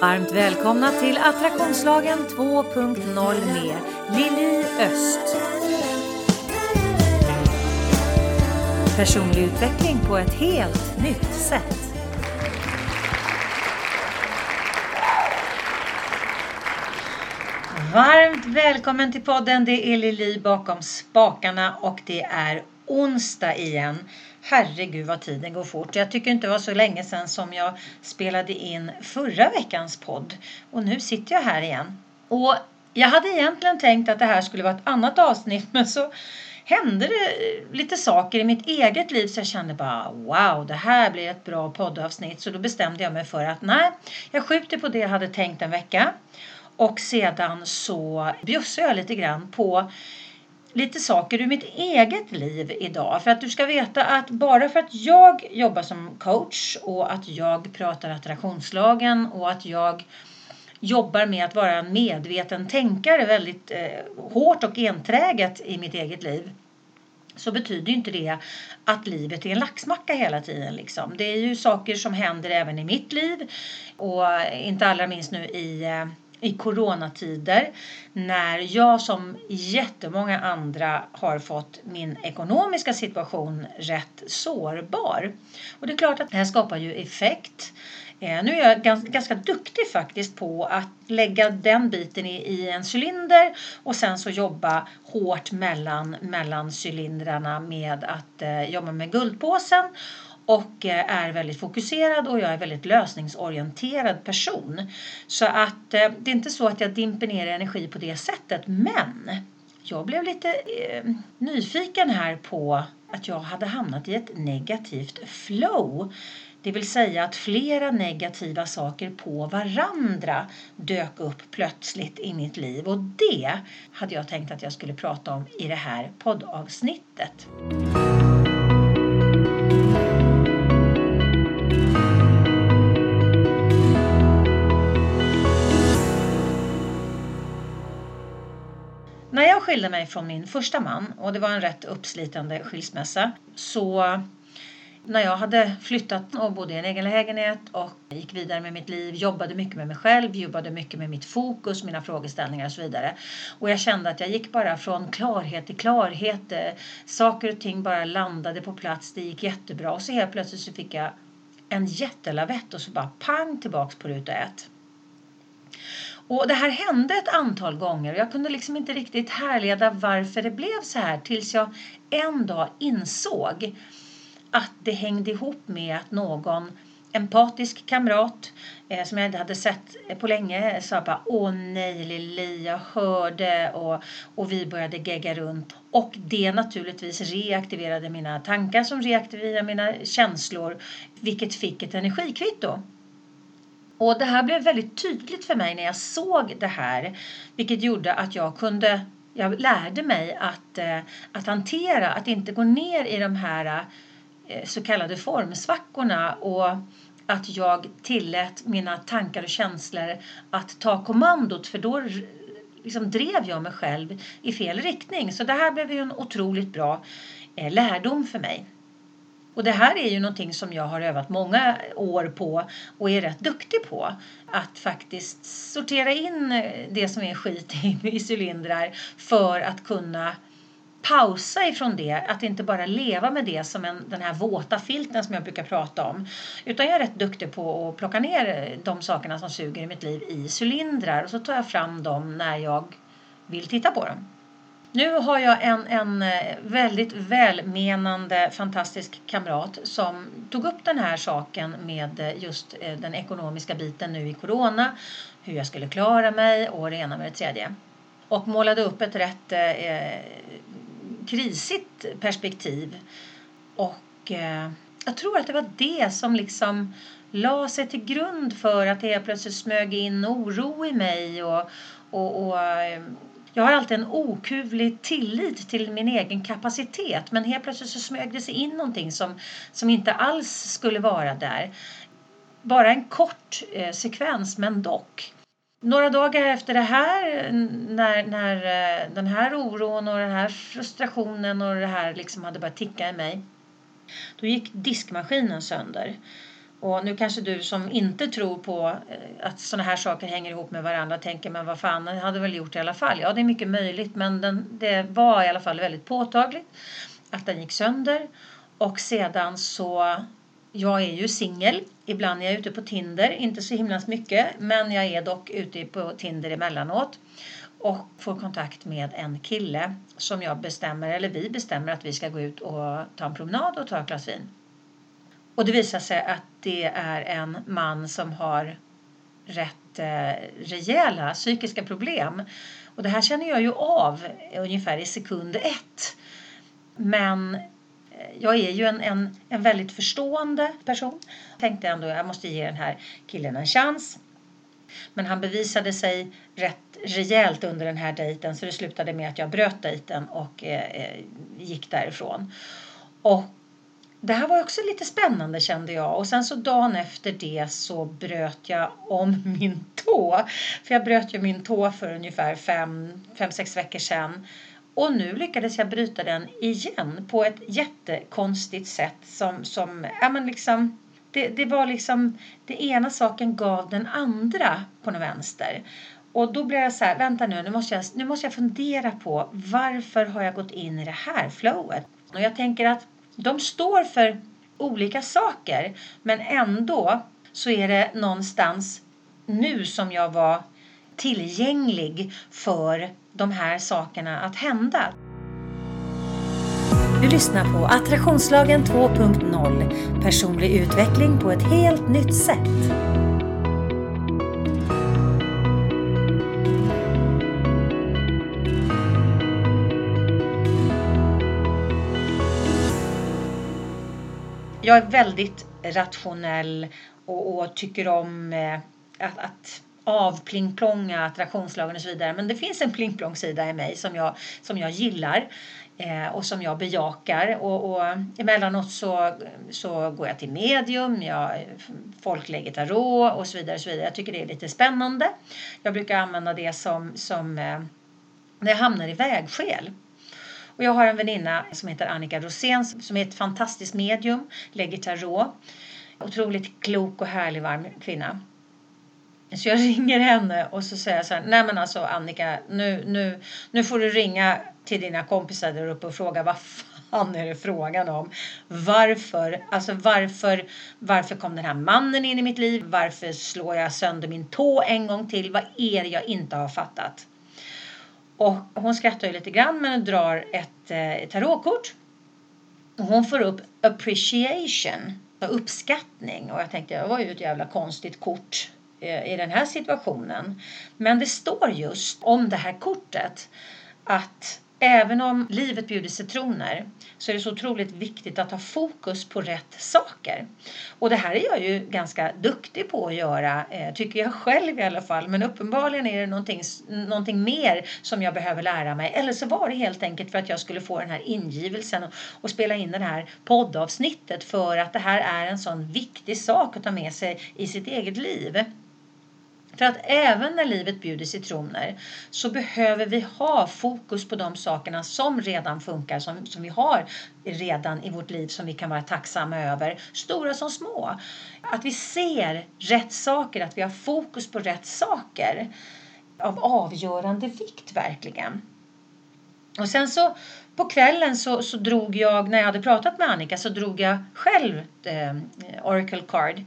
Varmt välkomna till Attraktionslagen 2.0 med Lili Öst. Personlig utveckling på ett helt nytt sätt. Varmt välkommen till podden. Det är Lili bakom spakarna och det är onsdag igen. Herregud vad tiden går fort. Jag tycker inte det var så länge sedan som jag spelade in förra veckans podd. Och nu sitter jag här igen. Och jag hade egentligen tänkt att det här skulle vara ett annat avsnitt men så hände det lite saker i mitt eget liv så jag kände bara wow, det här blir ett bra poddavsnitt. Så då bestämde jag mig för att nej, jag skjuter på det jag hade tänkt en vecka. Och sedan så bjussar jag lite grann på lite saker ur mitt eget liv idag. För att du ska veta att bara för att jag jobbar som coach och att jag pratar attraktionslagen och att jag jobbar med att vara en medveten tänkare väldigt eh, hårt och enträget i mitt eget liv så betyder inte det att livet är en laxmacka hela tiden. Liksom. Det är ju saker som händer även i mitt liv och inte allra minst nu i eh, i coronatider när jag som jättemånga andra har fått min ekonomiska situation rätt sårbar. Och det är klart att det här skapar ju effekt. Eh, nu är jag ganska duktig faktiskt på att lägga den biten i en cylinder och sen så jobba hårt mellan, mellan cylindrarna med att eh, jobba med guldpåsen och eh, är väldigt fokuserad och jag är väldigt lösningsorienterad person. Så att eh, det är inte så att jag dimper ner energi på det sättet men jag blev lite eh, nyfiken här på att jag hade hamnat i ett negativt flow. Det vill säga att flera negativa saker på varandra dök upp plötsligt i mitt liv och det hade jag tänkt att jag skulle prata om i det här poddavsnittet. När jag skilde mig från min första man och det var en rätt uppslitande skilsmässa så när jag hade flyttat och bodde i en egen lägenhet och gick vidare med mitt liv, jobbade mycket med mig själv, jobbade mycket med mitt fokus, mina frågeställningar och så vidare. Och jag kände att jag gick bara från klarhet till klarhet. Eh, saker och ting bara landade på plats, det gick jättebra. Och så helt plötsligt så fick jag en jättelavett och så bara pang tillbaks på ruta ett. Och det här hände ett antal gånger. Och jag kunde liksom inte riktigt härleda varför det blev så här tills jag en dag insåg att det hängde ihop med att någon empatisk kamrat eh, som jag inte hade sett eh, på länge sa bara åh nej Lili, jag hörde. Och, och vi började gegga runt. Och det naturligtvis reaktiverade mina tankar som reaktiverade mina känslor vilket fick ett energikvitto. Och det här blev väldigt tydligt för mig när jag såg det här, vilket gjorde att jag kunde jag lärde mig att, eh, att hantera, att inte gå ner i de här eh, så kallade formsvackorna och att jag tillät mina tankar och känslor att ta kommandot för då liksom drev jag mig själv i fel riktning. Så det här blev ju en otroligt bra eh, lärdom för mig. Och det här är ju någonting som jag har övat många år på och är rätt duktig på. Att faktiskt sortera in eh, det som är skit i, cylindrar för att kunna pausa ifrån det, att inte bara leva med det som en, den här våta filten som jag brukar prata om. Utan jag är rätt duktig på att plocka ner eh, de sakerna som suger i mitt liv i cylindrar och så tar jag fram dem när jag vill titta på dem. Nu har jag en, en eh, väldigt välmenande, fantastisk kamrat som tog upp den här saken med eh, just eh, den ekonomiska biten nu i corona. Hur jag skulle klara mig och det ena med det tredje. Och målade upp ett rätt eh, krisigt perspektiv. Och eh, jag tror att det var det som liksom la sig till grund för att det plötsligt smög in oro i mig och, och, och jag har alltid en okuvlig tillit till min egen kapacitet men helt plötsligt så smög det sig in någonting som, som inte alls skulle vara där. Bara en kort eh, sekvens men dock. Några dagar efter det här, när, när eh, den här oron och den här frustrationen och det här liksom hade börjat ticka i mig, då gick diskmaskinen sönder. Och nu kanske du som inte tror på eh, att sådana här saker hänger ihop med varandra tänker men vad fan, den hade väl gjort det i alla fall. Ja, det är mycket möjligt men den, det var i alla fall väldigt påtagligt att den gick sönder. Och sedan så, jag är ju singel. Ibland är jag ute på Tinder, inte så himla mycket, men jag är dock ute på Tinder emellanåt och får kontakt med en kille som jag bestämmer, eller vi bestämmer att vi ska gå ut och ta en promenad och ta ett glas vin. Och det visar sig att det är en man som har rätt eh, rejäla psykiska problem. Och det här känner jag ju av ungefär i sekund ett. Men eh, jag är ju en, en, en väldigt förstående person. Tänkte ändå att jag måste ge den här killen en chans. Men han bevisade sig rätt rejält under den här dejten så det slutade med att jag bröt dejten och eh, eh gick därifrån. Och det här var också lite spännande kände jag och sen så dagen efter det så bröt jag om min tå. För jag bröt ju min tå för ungefär fem, fem sex veckor sedan. Och nu lyckades jag bryta den igen på ett jättekonstigt sätt som, som ja men liksom det, det var liksom, det ena saken gav den andra på något vänster. Och då blev jag så här, vänta nu, nu måste, jag, nu måste jag fundera på varför har jag gått in i det här flowet? Och jag tänker att de står för olika saker men ändå så är det någonstans nu som jag var tillgänglig för de här sakerna att hända. Du lyssnar på Attraktionslagen 2.0 Personlig utveckling på ett helt nytt sätt. Jag är väldigt rationell och, och tycker om eh, att, att avplingplonga attraktionslagen och så vidare. Men det finns en plingplong-sida i mig som jag, som jag gillar eh, och som jag bejakar. Och, och emellanåt så, så går jag till medium, jag, folk lägger tarot och så vidare. Och så vidare. Jag tycker det är lite spännande. Jag brukar använda det som, som eh, när jag hamnar i vägskäl. Och jag har en väninna som heter Annika Rosén som är ett fantastiskt medium, lägger tarot. Otroligt klok och härlig, varm kvinna. Så jag ringer henne och så säger jag så här, nej men alltså Annika, nu, nu, nu får du ringa till dina kompisar där uppe och fråga vad fan är det frågan om? Varför, alltså varför, varför kom den här mannen in i mitt liv? Varför slår jag sönder min tå en gång till? Vad är det jag inte har fattat? Och hon skrattar ju lite grann men drar ett eh, tarotkort. Och hon får upp appreciation, uppskattning. Och jag tänkte, det var ju ett jävla konstigt kort Eh, i den här situationen. Men det står just om det här kortet att även om livet bjuder citroner så är det så otroligt viktigt att ha fokus på rätt saker. Och det här är jag ju ganska duktig på att göra, eh, tycker jag själv i alla fall. Men uppenbarligen är det någonting, någonting mer som jag behöver lära mig. Eller så var det helt enkelt för att jag skulle få den här ingivelsen och, och spela in det här poddavsnittet för att det här är en sån viktig sak att ta med sig i sitt eget liv. För att även när livet bjuder citroner så behöver vi ha fokus på de sakerna som redan funkar, som, som vi har redan i vårt liv som vi kan vara tacksamma över, stora som små. Att vi ser rätt saker, att vi har fokus på rätt saker av avgörande vikt verkligen. Och sen så på kvällen så, så drog jag, när jag hade pratat med Annika, så drog jag själv eh, Oracle Card.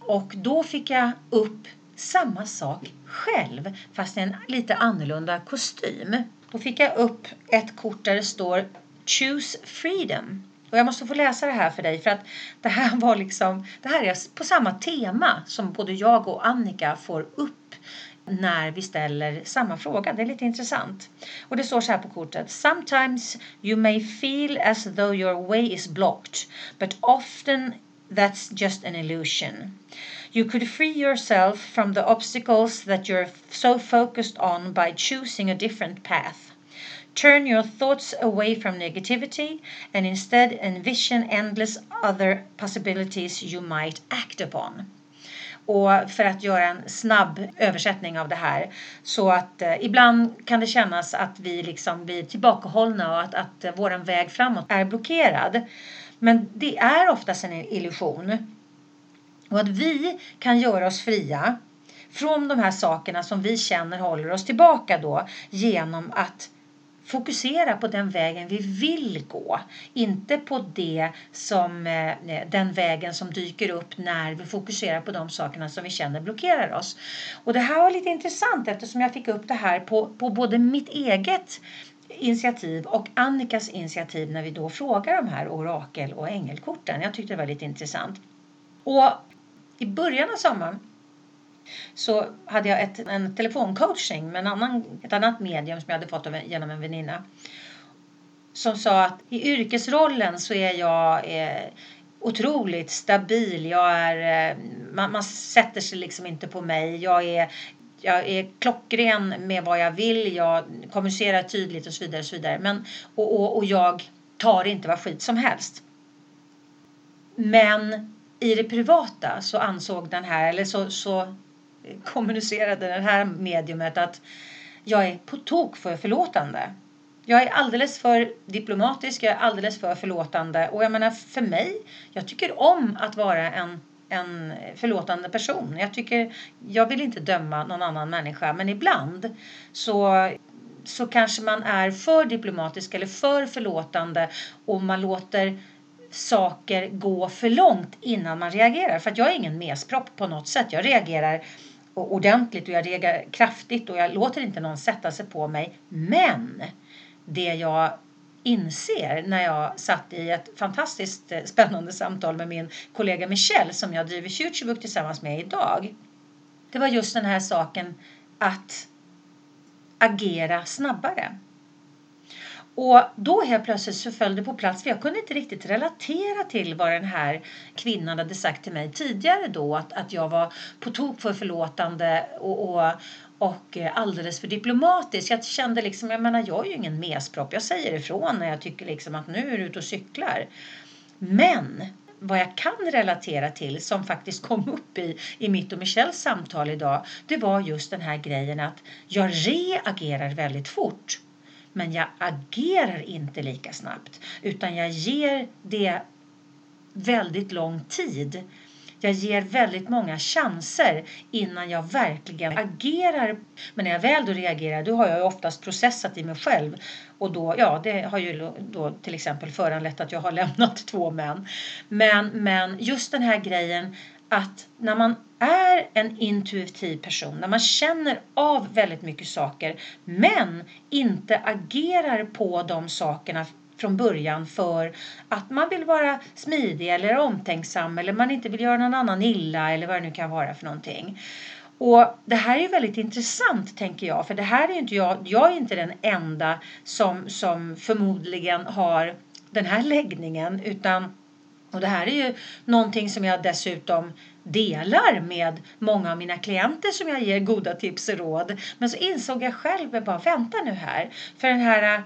Och då fick jag upp samma sak själv fast i en lite annorlunda kostym. Då fick jag upp ett kort där det står Choose Freedom. Och jag måste få läsa det här för dig för att det här var liksom, det här är på samma tema som både jag och Annika får upp när vi ställer samma fråga. Det är lite intressant. Och det står så här på kortet. Sometimes you may feel as though your way is blocked but often that's just an illusion. You could free yourself from the obstacles that you're so focused on by choosing a different path. Turn your thoughts away from negativity and instead envision endless other possibilities you might act upon. Och för att göra en snabb översättning av det här så att eh, ibland kan det kännas att vi liksom blir tillbakahållna och att, att eh, vår väg framåt är blockerad. Men det är oftast en illusion. Och att vi kan göra oss fria från de här sakerna som vi känner håller oss tillbaka då genom att fokusera på den vägen vi vill gå. Inte på det som, eh, den vägen som dyker upp när vi fokuserar på de sakerna som vi känner blockerar oss. Och det här var lite intressant eftersom jag fick upp det här på, på både mitt eget initiativ och Annikas initiativ när vi då frågar de här orakel och ängelkorten. Jag tyckte det var lite intressant. Och i början av sommaren så hade jag ett, en telefoncoaching med en annan, ett annat medium som jag hade fått av, genom en väninna. Som sa att i yrkesrollen så är jag eh, otroligt stabil. Jag är, eh, man, man sätter sig liksom inte på mig. Jag är, jag är klockren med vad jag vill. Jag kommunicerar tydligt och så vidare. Och, så vidare. Men, och, och, och jag tar inte vad skit som helst. Men i det privata så ansåg den här, eller så, så kommunicerade det här mediumet att jag är på tok för förlåtande. Jag är alldeles för diplomatisk, jag är alldeles för förlåtande och jag menar för mig, jag tycker om att vara en, en förlåtande person. Jag tycker, jag vill inte döma någon annan människa men ibland så så kanske man är för diplomatisk eller för förlåtande och man låter saker gå för långt innan man reagerar. För att jag är ingen mespropp på något sätt. Jag reagerar ordentligt och jag reagerar kraftigt och jag låter inte någon sätta sig på mig. Men det jag inser när jag satt i ett fantastiskt eh, spännande samtal med min kollega Michelle som jag driver Futurebook tillsammans med idag. Det var just den här saken att agera snabbare. Och då helt plötsligt så föll det på plats för jag kunde inte riktigt relatera till vad den här kvinnan hade sagt till mig tidigare då att, att jag var på tok för förlåtande och, och, och eh, alldeles för diplomatisk. Jag kände liksom, jag menar jag är ju ingen mespropp. Jag säger ifrån när jag tycker liksom att nu är du ute och cyklar. Men vad jag kan relatera till som faktiskt kom upp i, i mitt och Michelles samtal idag. Det var just den här grejen att jag reagerar väldigt fort. Men jag agerar inte lika snabbt utan jag ger det väldigt lång tid. Jag ger väldigt många chanser innan jag verkligen agerar. Men när jag väl då reagerar då har jag oftast processat i mig själv. Och då, ja, det har ju då till exempel föranlett att jag har lämnat två män. Men, men just den här grejen att när man är en intuitiv person, när man känner av väldigt mycket saker men inte agerar på de sakerna från början för att man vill vara smidig eller omtänksam eller man inte vill göra någon annan illa eller vad det nu kan vara för någonting. Och det här är väldigt intressant tänker jag för det här är inte jag, jag är inte den enda som, som förmodligen har den här läggningen utan och det här är ju någonting som jag dessutom delar med många av mina klienter som jag ger goda tips och råd. Men så insåg jag själv, bara vänta nu här. För den här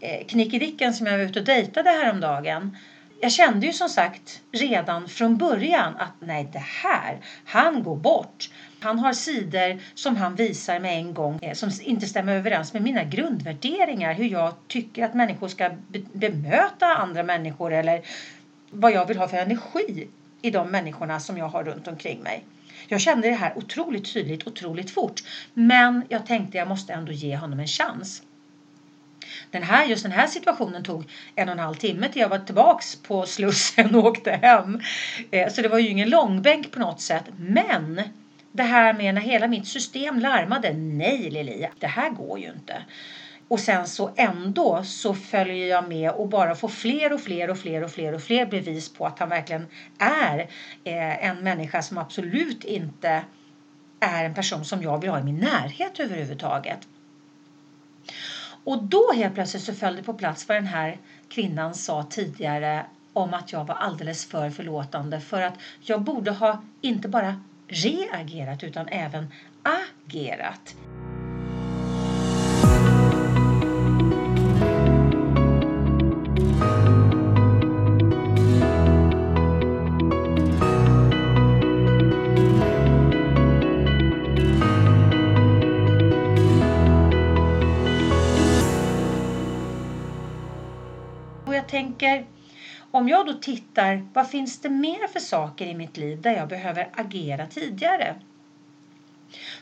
Eh, knickedicken som jag var ute och dejtade häromdagen. Jag kände ju som sagt redan från början att nej det här, han går bort. Han har sidor som han visar med en gång eh, som inte stämmer överens med mina grundvärderingar. Hur jag tycker att människor ska bemöta andra människor eller vad jag vill ha för energi i de människorna som jag har runt omkring mig. Jag kände det här otroligt tydligt, otroligt fort. Men jag tänkte jag måste ändå ge honom en chans. Den här, just den här situationen tog en och en halv timme till jag var tillbaks på Slussen och åkte hem. Eh, så det var ju ingen långbänk på något sätt. Men det här med när hela mitt system larmade. Nej Lili, det här går ju inte. Och sen så ändå så följer jag med och bara får fler och fler och fler och fler och fler bevis på att han verkligen är eh, en människa som absolut inte är en person som jag vill ha i min närhet överhuvudtaget. Och då helt plötsligt så föll det på plats vad den här kvinnan sa tidigare om att jag var alldeles för förlåtande för att jag borde ha inte bara reagerat utan även agerat. Tänker om jag då tittar, vad finns det mer för saker i mitt liv där jag behöver agera tidigare?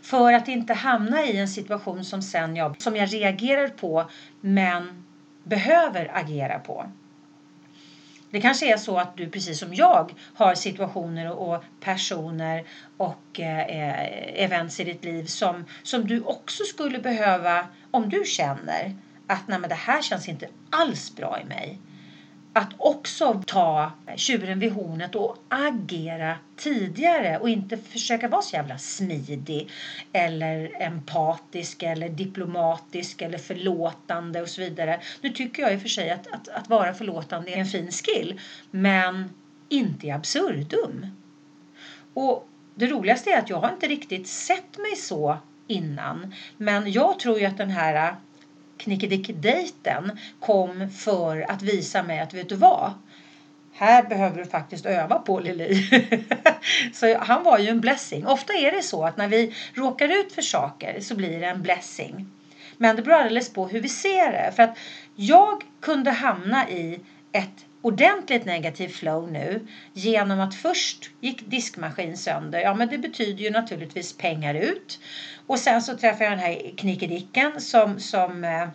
För att inte hamna i en situation som sen jag, som jag reagerar på men behöver agera på. Det kanske är så att du precis som jag har situationer och personer och eh, events i ditt liv som, som du också skulle behöva, om du känner att Nej, men det här känns inte alls bra i mig att också ta tjuren vid hornet och agera tidigare och inte försöka vara så jävla smidig eller empatisk eller diplomatisk eller förlåtande och så vidare. Nu tycker jag i och för sig att, att, att vara förlåtande är en fin skill men inte i absurdum. Och det roligaste är att jag har inte riktigt sett mig så innan. Men jag tror ju att den här knickedick-dejten kom för att visa mig att vet du vad? Här behöver du faktiskt öva på Lili. så han var ju en blessing. Ofta är det så att när vi råkar ut för saker så blir det en blessing. Men det beror alldeles på hur vi ser det. För att jag kunde hamna i ett ordentligt negativt flow nu genom att först gick diskmaskin sönder. Ja, men det betyder ju naturligtvis pengar ut. Och sen så träffade jag den här knickedicken som, som eh,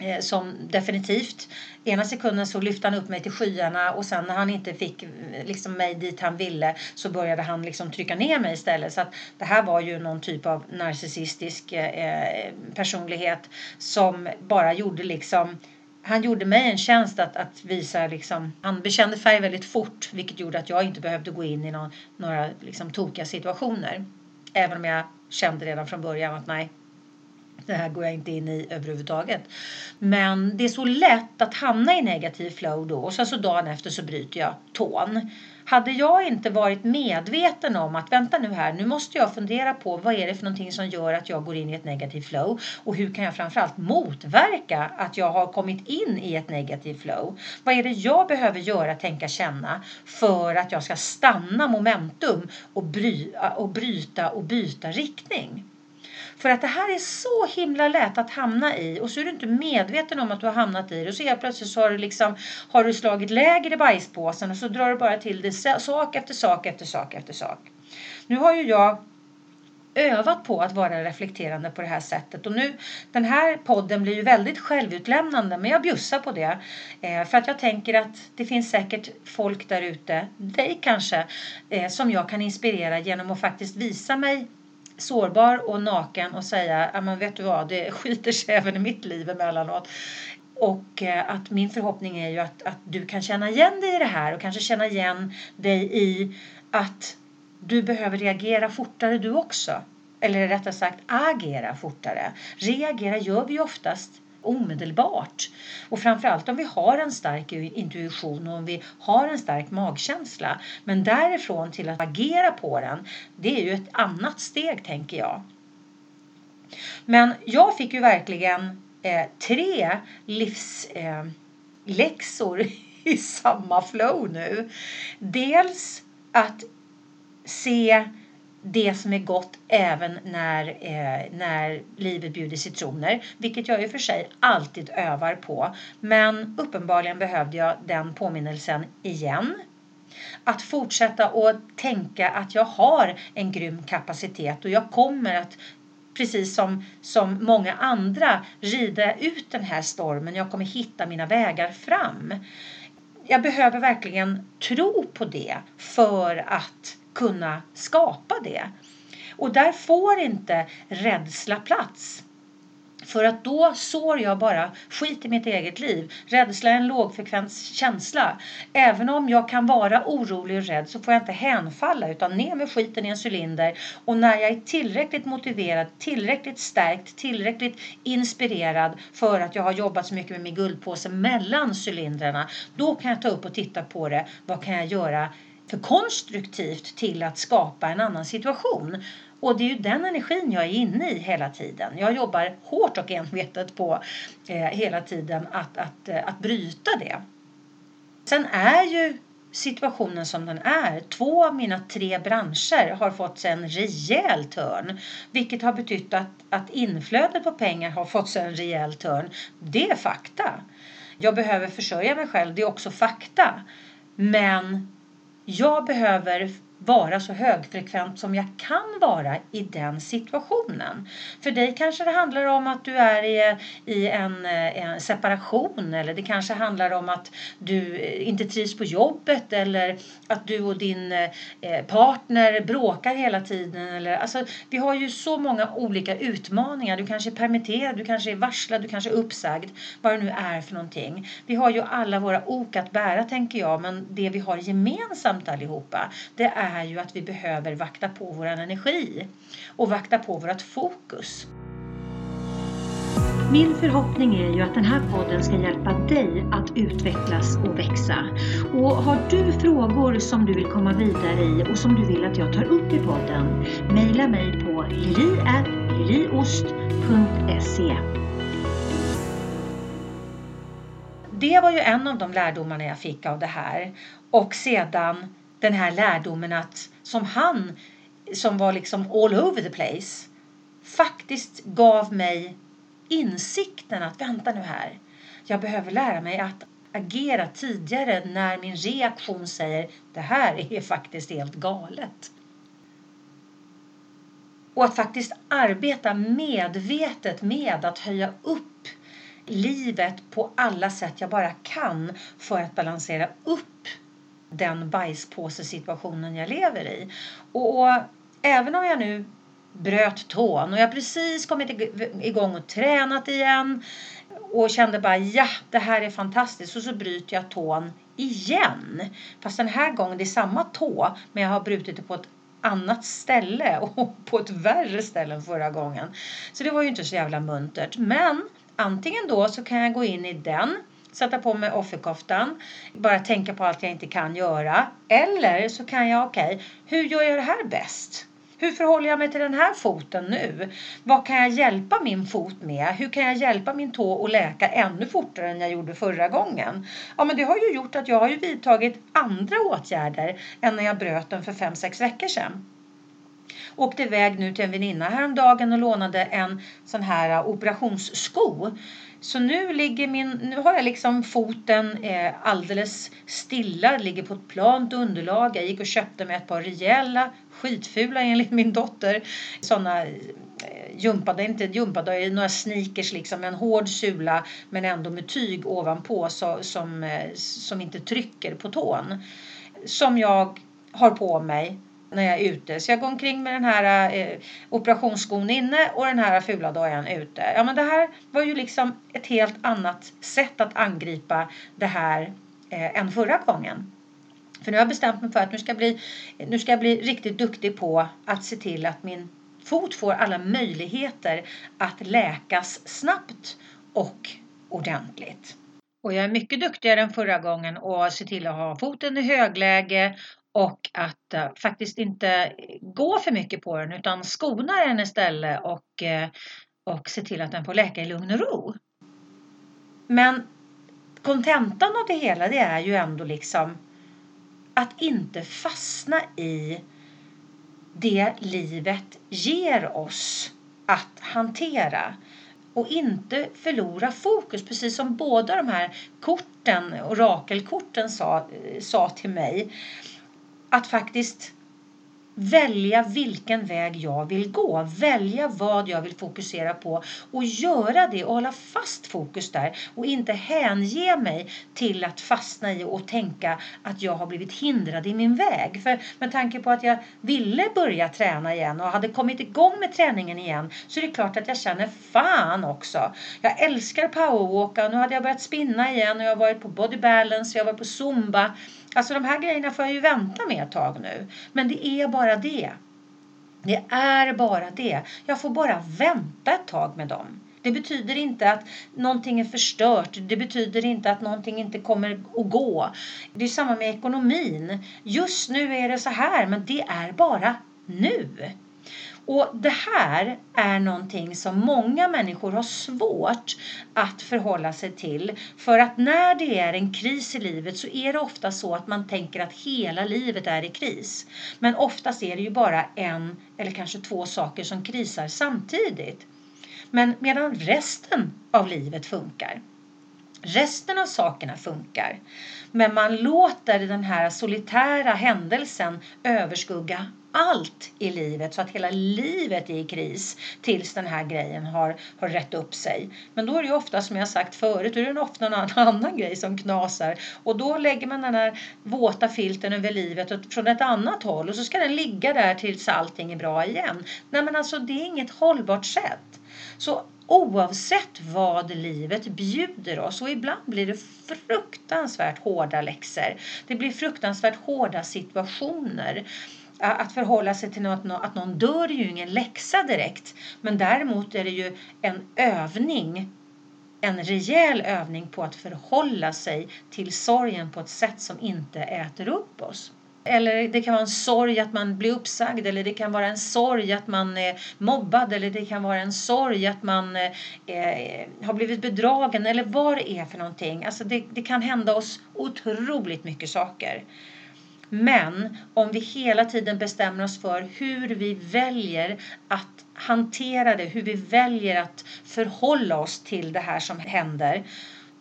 eh, som definitivt, ena sekunden så lyfte han upp mig till skyarna och sen när han inte fick eh, liksom mig dit han ville så började han liksom trycka ner mig istället. Så att det här var ju någon typ av narcissistisk eh, eh personlighet som bara gjorde liksom han gjorde mig en tjänst att, att visa liksom, han bekände färg väldigt fort vilket gjorde att jag inte behövde gå in i någon, några liksom, tokiga situationer. Även om jag kände redan från början att nej, det här går jag inte in i överhuvudtaget. Men det är så lätt att hamna i negativ flow då och sen så dagen efter så bryter jag tån. Hade jag inte varit medveten om att vänta nu här, nu måste jag fundera på vad är det för någonting som gör att jag går in i ett negativt flow och hur kan jag framförallt motverka att jag har kommit in i ett negativt flow? Vad är det jag behöver göra, tänka, känna för att jag ska stanna momentum och, bry och bryta och byta riktning? För att det här är så himla lätt att hamna i och så är du inte medveten om att du har hamnat i det och så helt plötsligt så har du liksom har du slagit läger i bajspåsen och så drar du bara till det sak efter sak efter sak efter sak. Nu har ju jag övat på att vara reflekterande på det här sättet. Och nu, den här podden blir ju väldigt självutlämnande men jag bjussar på det. Eh, för att jag tänker att det finns säkert folk där ute, dig kanske, eh, som jag kan inspirera genom att faktiskt visa mig sårbar och naken och säga, ja men vet du vad, det skiter sig även i mitt liv emellanåt. Och eh, att min förhoppning är ju att, att du kan känna igen dig i det här och kanske känna igen dig i att du behöver reagera fortare du också. Eller rättare sagt agera fortare. Reagera gör vi oftast omedelbart. Och framförallt om vi har en stark intuition och om vi har en stark magkänsla. Men därifrån till att agera på den, det är ju ett annat steg tänker jag. Men jag fick ju verkligen eh, tre livsläxor eh, i samma flow nu. Dels att se det som är gott även när, eh, när livet bjuder citroner. Vilket jag i och för sig alltid övar på. Men uppenbarligen behövde jag den påminnelsen igen. Att fortsätta och tänka att jag har en grym kapacitet och jag kommer att precis som, som många andra rida ut den här stormen. Jag kommer hitta mina vägar fram. Jag behöver verkligen tro på det för att kunna skapa det. Och där får inte rädsla plats. För att då sår jag bara skit i mitt eget liv. Rädsla är en lågfrekvent känsla. Även om jag kan vara orolig och rädd så får jag inte hänfalla utan ner med skiten i en cylinder. Och när jag är tillräckligt motiverad, tillräckligt stärkt, tillräckligt inspirerad för att jag har jobbat så mycket med min guldpåse mellan cylindrarna. Då kan jag ta upp och titta på det. Vad kan jag göra för konstruktivt till att skapa en annan situation. Och det är ju den energin jag är inne i hela tiden. Jag jobbar hårt och envetet på eh, hela tiden att, att, eh, att bryta det. Sen är ju situationen som den är. Två av mina tre branscher har fått sig en rejäl törn. Vilket har betytt att, att inflödet på pengar har fått sig en rejäl törn. Det är fakta. Jag behöver försörja mig själv, det är också fakta. Men jag behöver vara så högfrekvent som jag kan vara i den situationen. För dig kanske det handlar om att du är i, i en, eh, en, separation eller det kanske handlar om att du inte trivs på jobbet eller att du och din eh, partner bråkar hela tiden. Eller, alltså, vi har ju så många olika utmaningar. Du kanske är permitterad, du kanske är varslad, du kanske är uppsagd. Vad det nu är för någonting. Vi har ju alla våra ok att bära tänker jag men det vi har gemensamt allihopa det är är ju att vi behöver vakta på vår energi och vakta på vårt fokus. Min förhoppning är ju att den här podden ska hjälpa dig att utvecklas och växa. Och har du frågor som du vill komma vidare i och som du vill att jag tar upp i podden, mejla mig på lili.liliost.se Det var ju en av de lärdomarna jag fick av det här. Och sedan den här lärdomen att som han som var liksom all over the place faktiskt gav mig insikten att vänta nu här. Jag behöver lära mig att agera tidigare när min reaktion säger det här är faktiskt helt galet. Och att faktiskt arbeta medvetet med att höja upp livet på alla sätt jag bara kan för att balansera upp den bajspåsesituationen jag lever i. Och, och även om jag nu bröt tån och jag precis kommit igång och tränat igen och kände bara ja, det här är fantastiskt och så bryter jag tån igen. Fast den här gången det är samma tå men jag har brutit det på ett annat ställe och på ett värre ställe än förra gången. Så det var ju inte så jävla muntert. Men antingen då så kan jag gå in i den sätta på mig offerkoftan, bara tänka på allt jag inte kan göra. Eller så kan jag, okej, okay, hur gör jag det här bäst? Hur förhåller jag mig till den här foten nu? Vad kan jag hjälpa min fot med? Hur kan jag hjälpa min tå att läka ännu fortare än jag gjorde förra gången? Ja, men det har ju gjort att jag har ju vidtagit andra åtgärder än när jag bröt den för fem sex veckor sedan. Åkte iväg nu till en väninna häromdagen och lånade en sån här operationssko så nu ligger min, nu har jag liksom foten eh, alldeles stilla, ligger på ett plant underlag. Jag gick och köpte mig ett par rejäla, skitfula enligt min dotter, sådana eh, jumpade, inte jumpade, eh, några sneakers liksom, en hård sula men ändå med tyg ovanpå så, som, eh, som inte trycker på tån. Som jag har på mig när jag är ute. Så jag går omkring med den här eh, operationsskon inne och den här fula dojan ute. Ja men det här var ju liksom ett helt annat sätt att angripa det här eh, än förra gången. För nu har jag bestämt mig för att nu ska, jag bli, nu ska jag bli riktigt duktig på att se till att min fot får alla möjligheter att läkas snabbt och ordentligt. Och jag är mycket duktigare än förra gången och se till att ha foten i högläge och att uh, faktiskt inte gå för mycket på den utan skona den istället och, uh, och se till att den får läka i lugn och ro. Men kontentan av det hela det är ju ändå liksom att inte fastna i det livet ger oss att hantera och inte förlora fokus. Precis som båda de här korten, orakelkorten sa, eh, sa till mig att faktiskt välja vilken väg jag vill gå, välja vad jag vill fokusera på och göra det och hålla fast fokus där och inte hänge mig till att fastna i och tänka att jag har blivit hindrad i min väg. För med tanke på att jag ville börja träna igen och hade kommit igång med träningen igen så är det klart att jag känner fan också. Jag älskar powerwalka och nu hade jag börjat spinna igen och jag har varit på body balance, jag har varit på zumba Alltså de här grejerna får jag ju vänta med ett tag nu. Men det är bara det. Det är bara det. Jag får bara vänta ett tag med dem. Det betyder inte att någonting är förstört. Det betyder inte att någonting inte kommer att gå. Det är samma med ekonomin. Just nu är det så här, men det är bara nu. Och det här är någonting som många människor har svårt att förhålla sig till. För att när det är en kris i livet så är det ofta så att man tänker att hela livet är i kris. Men oftast är det ju bara en eller kanske två saker som krisar samtidigt. Men medan resten av livet funkar. Resten av sakerna funkar. Men man låter den här solitära händelsen överskugga allt i livet så att hela livet är i kris tills den här grejen har, har rätt upp sig. Men då är det ofta som jag sagt förut, då är det ofta någon annan grej som knasar och då lägger man den här våta filten över livet från ett annat håll och så ska den ligga där tills allting är bra igen. Nej men alltså det är inget hållbart sätt. Så oavsett vad livet bjuder oss och ibland blir det fruktansvärt hårda läxor. Det blir fruktansvärt hårda situationer att förhålla sig till något, att någon dör är ju ingen läxa direkt. Men däremot är det ju en övning, en rejäl övning på att förhålla sig till sorgen på ett sätt som inte äter upp oss. Eller det kan vara en sorg att man blir uppsagd eller det kan vara en sorg att man är mobbad eller det kan vara en sorg att man eh, eh, har blivit bedragen eller vad det är för någonting. Alltså det, det kan hända oss otroligt mycket saker. Men om vi hela tiden bestämmer oss för hur vi väljer att hantera det, hur vi väljer att förhålla oss till det här som händer,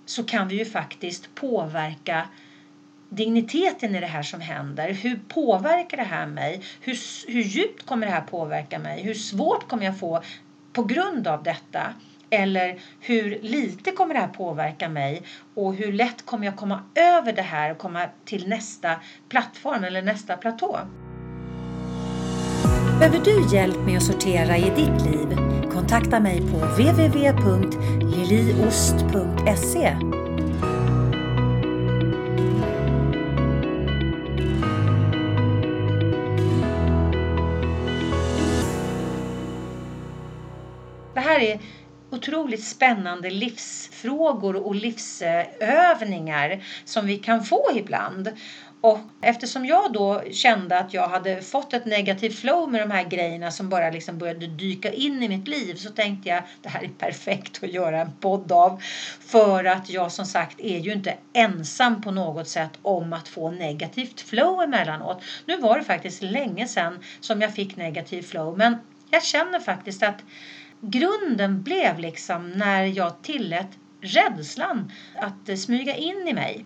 så kan vi ju faktiskt påverka digniteten i det här som händer. Hur påverkar det här mig? Hur, hur djupt kommer det här påverka mig? Hur svårt kommer jag få på grund av detta? Eller hur lite kommer det här påverka mig och hur lätt kommer jag komma över det här och komma till nästa plattform eller nästa platå? Behöver du hjälp med att sortera i ditt liv? Kontakta mig på www.liliost.se här är otroligt spännande livsfrågor och livsövningar som vi kan få ibland. Och eftersom jag då kände att jag hade fått ett negativt flow med de här grejerna som bara liksom började dyka in i mitt liv så tänkte jag det här är perfekt att göra en podd av. För att jag som sagt är ju inte ensam på något sätt om att få negativt flow emellanåt. Nu var det faktiskt länge sedan som jag fick negativt flow men jag känner faktiskt att grunden blev liksom när jag tillät rädslan att smyga in i mig.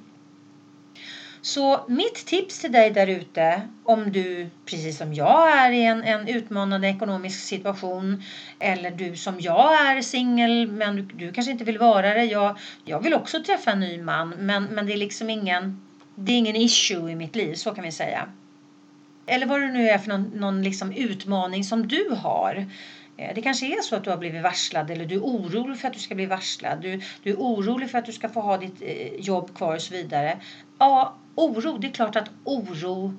Så mitt tips till dig där ute, om du precis som jag är i en, en utmanande ekonomisk situation eller du som jag är singel men du, du, kanske inte vill vara det. Jag, jag vill också träffa en ny man men, men det är liksom ingen, det är ingen issue i mitt liv, så kan vi säga. Eller vad det nu är för någon, någon liksom utmaning som du har. Eh, det kanske är så att du har blivit varslad eller du är orolig för att du ska bli varslad. Du, du är orolig för att du ska få ha ditt eh, jobb kvar och så vidare. Ja, oro, det är klart att oro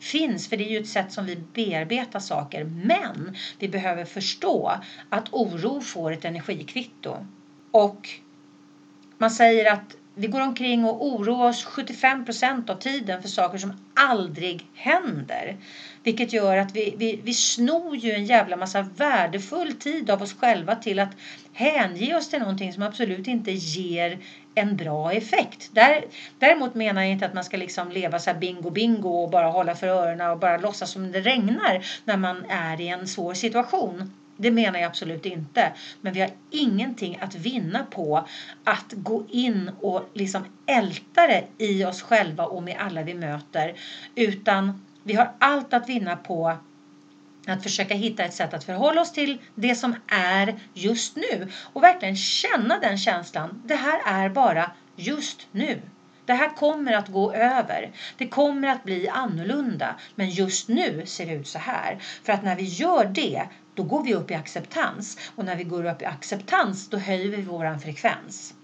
finns för det är ju ett sätt som vi bearbetar saker. Men vi behöver förstå att oro får ett energikvitto. Och man säger att vi går omkring och oroar oss 75 procent av tiden för saker som aldrig händer. Vilket gör att vi, vi, vi snor ju en jävla massa värdefull tid av oss själva till att hänge oss till någonting som absolut inte ger en bra effekt. Där, däremot menar jag inte att man ska liksom leva så här bingo bingo och bara hålla för öronen och bara låtsas som det regnar när man är i en svår situation. Det menar jag absolut inte. Men vi har ingenting att vinna på att gå in och liksom älta det i oss själva och med alla vi möter. Utan vi har allt att vinna på att försöka hitta ett sätt att förhålla oss till det som är just nu och verkligen känna den känslan. Det här är bara just nu. Det här kommer att gå över. Det kommer att bli annorlunda. Men just nu ser det ut så här. För att när vi gör det, då går vi upp i acceptans. Och när vi går upp i acceptans, då höjer vi vår frekvens.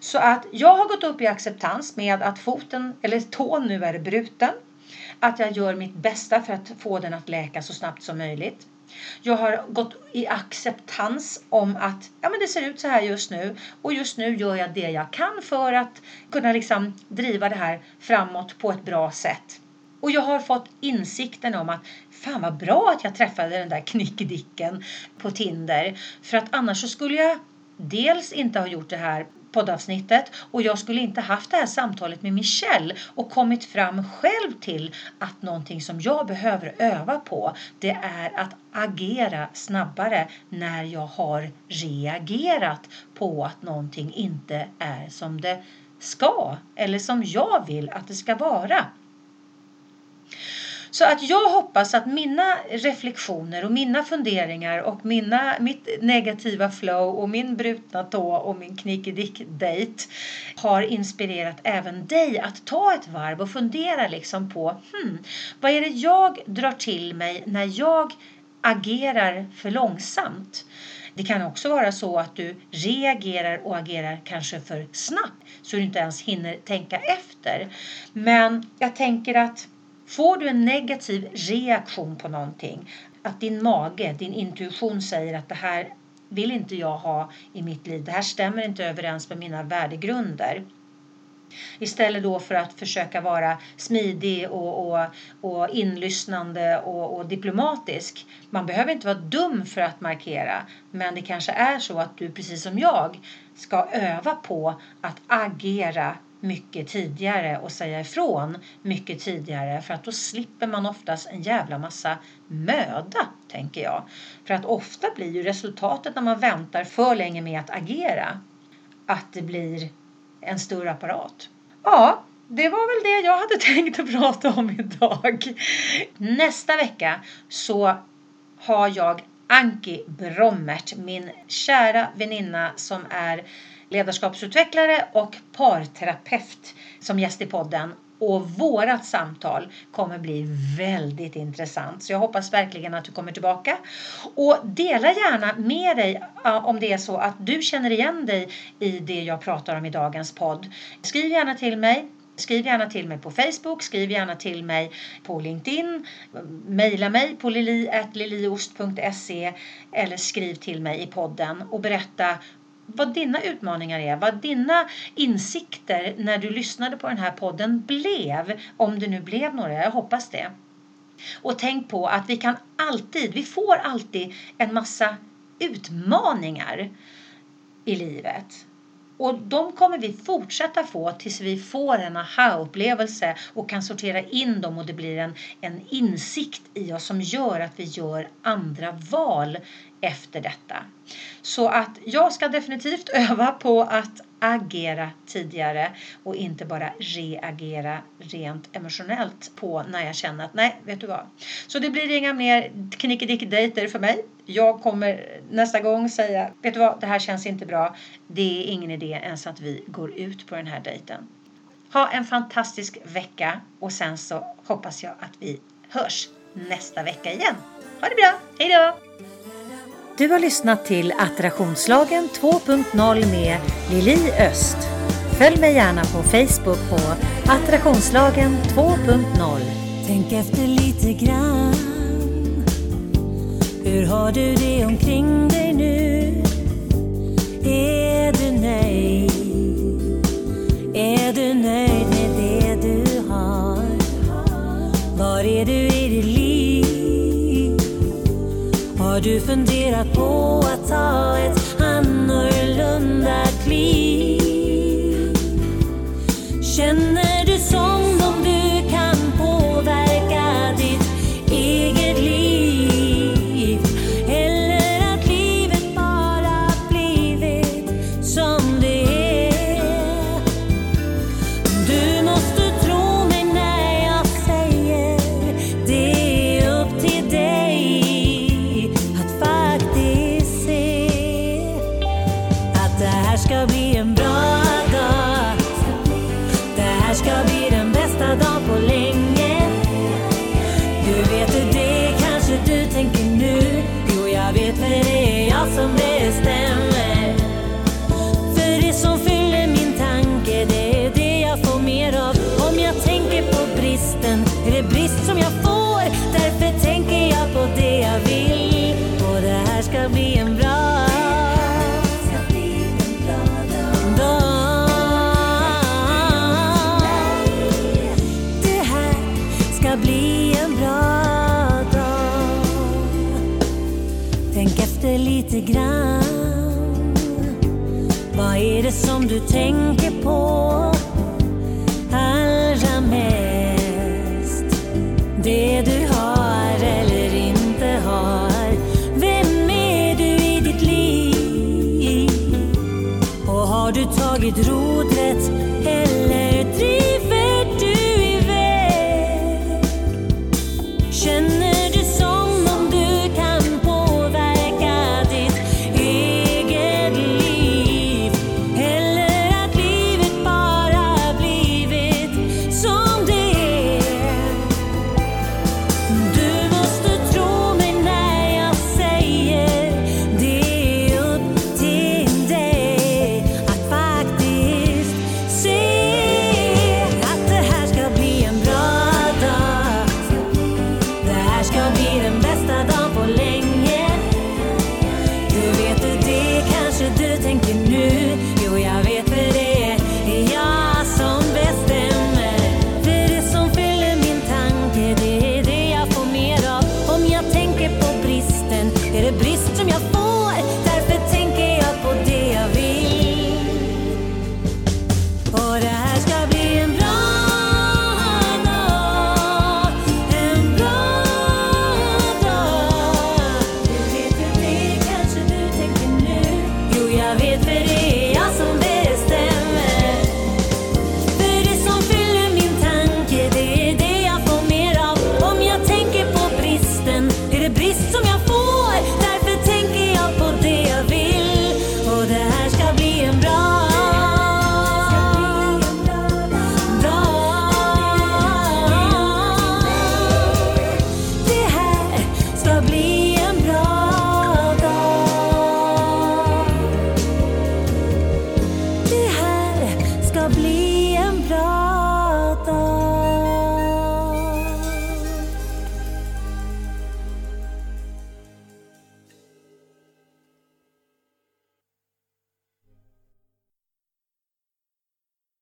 Så att jag har gått upp i acceptans med att foten, eller tån nu är bruten. Att jag gör mitt bästa för att få den att läka så snabbt som möjligt. Jag har gått i acceptans om att ja, men det ser ut så här just nu och just nu gör jag det jag kan för att kunna liksom driva det här framåt på ett bra sätt. Och jag har fått insikten om att fan vad bra att jag träffade den där knickedicken på Tinder. För att annars så skulle jag dels inte ha gjort det här poddavsnittet och jag skulle inte haft det här samtalet med Michelle och kommit fram själv till att någonting som jag behöver öva på det är att agera snabbare när jag har reagerat på att någonting inte är som det ska eller som jag vill att det ska vara. Så att jag hoppas att mina reflektioner och mina funderingar och mina, mitt negativa flow och min brutna tå och min knickedick-date har inspirerat även dig att ta ett varv och fundera liksom på hmm, vad är det jag drar till mig när jag agerar för långsamt? Det kan också vara så att du reagerar och agerar kanske för snabbt så du inte ens hinner tänka efter. Men jag tänker att Får du en negativ reaktion på någonting, att din mage, din intuition säger att det här vill inte jag ha i mitt liv, det här stämmer inte överens med mina värdegrunder. Istället då för att försöka vara smidig och, och, och inlyssnande och, och, diplomatisk. Man behöver inte vara dum för att markera, men det kanske är så att du precis som jag ska öva på att agera mycket tidigare och säga ifrån mycket tidigare för att då slipper man oftast en jävla massa möda, tänker jag. För att ofta blir ju resultatet när man väntar för länge med att agera att det blir en större apparat. Ja, det var väl det jag hade tänkt att prata om idag. Nästa vecka så har jag Anki Brommert, min kära väninna som är ledarskapsutvecklare och parterapeut som gäst i podden. Och vårat samtal kommer bli väldigt intressant. Så jag hoppas verkligen att du kommer tillbaka. Och dela gärna med dig om det är så att du känner igen dig i det jag pratar om i dagens podd. Skriv gärna till mig Skriv gärna till mig på Facebook, skriv gärna till mig på LinkedIn, mejla mig på lili.liliost.se eller skriv till mig i podden och berätta vad dina utmaningar är, vad dina insikter när du lyssnade på den här podden blev, om det nu blev några, jag hoppas det. Och tänk på att vi kan alltid, vi får alltid en massa utmaningar i livet. Och de kommer vi fortsätta få tills vi får en aha-upplevelse och kan sortera in dem och det blir en, en insikt i oss som gör att vi gör andra val efter detta. Så att jag ska definitivt öva på att agera tidigare och inte bara reagera rent emotionellt på när jag känner att nej, vet du vad. Så det blir inga mer knickedick-dejter för mig. Jag kommer nästa gång säga, vet du vad, det här känns inte bra. Det är ingen idé ens att vi går ut på den här dejten. Ha en fantastisk vecka och sen så hoppas jag att vi hörs nästa vecka igen. Ha det bra, hejdå! Du har lyssnat till Attraktionslagen 2.0 med Lili Öst. Följ mig gärna på Facebook på Attraktionslagen 2.0. Tänk efter lite grann. Hur har du det omkring dig nu? Är du nöjd? Är du nöjd med det du har? Var är du Har du funderat på att ta ett annorlunda kliv? Känner är det som du tänker på?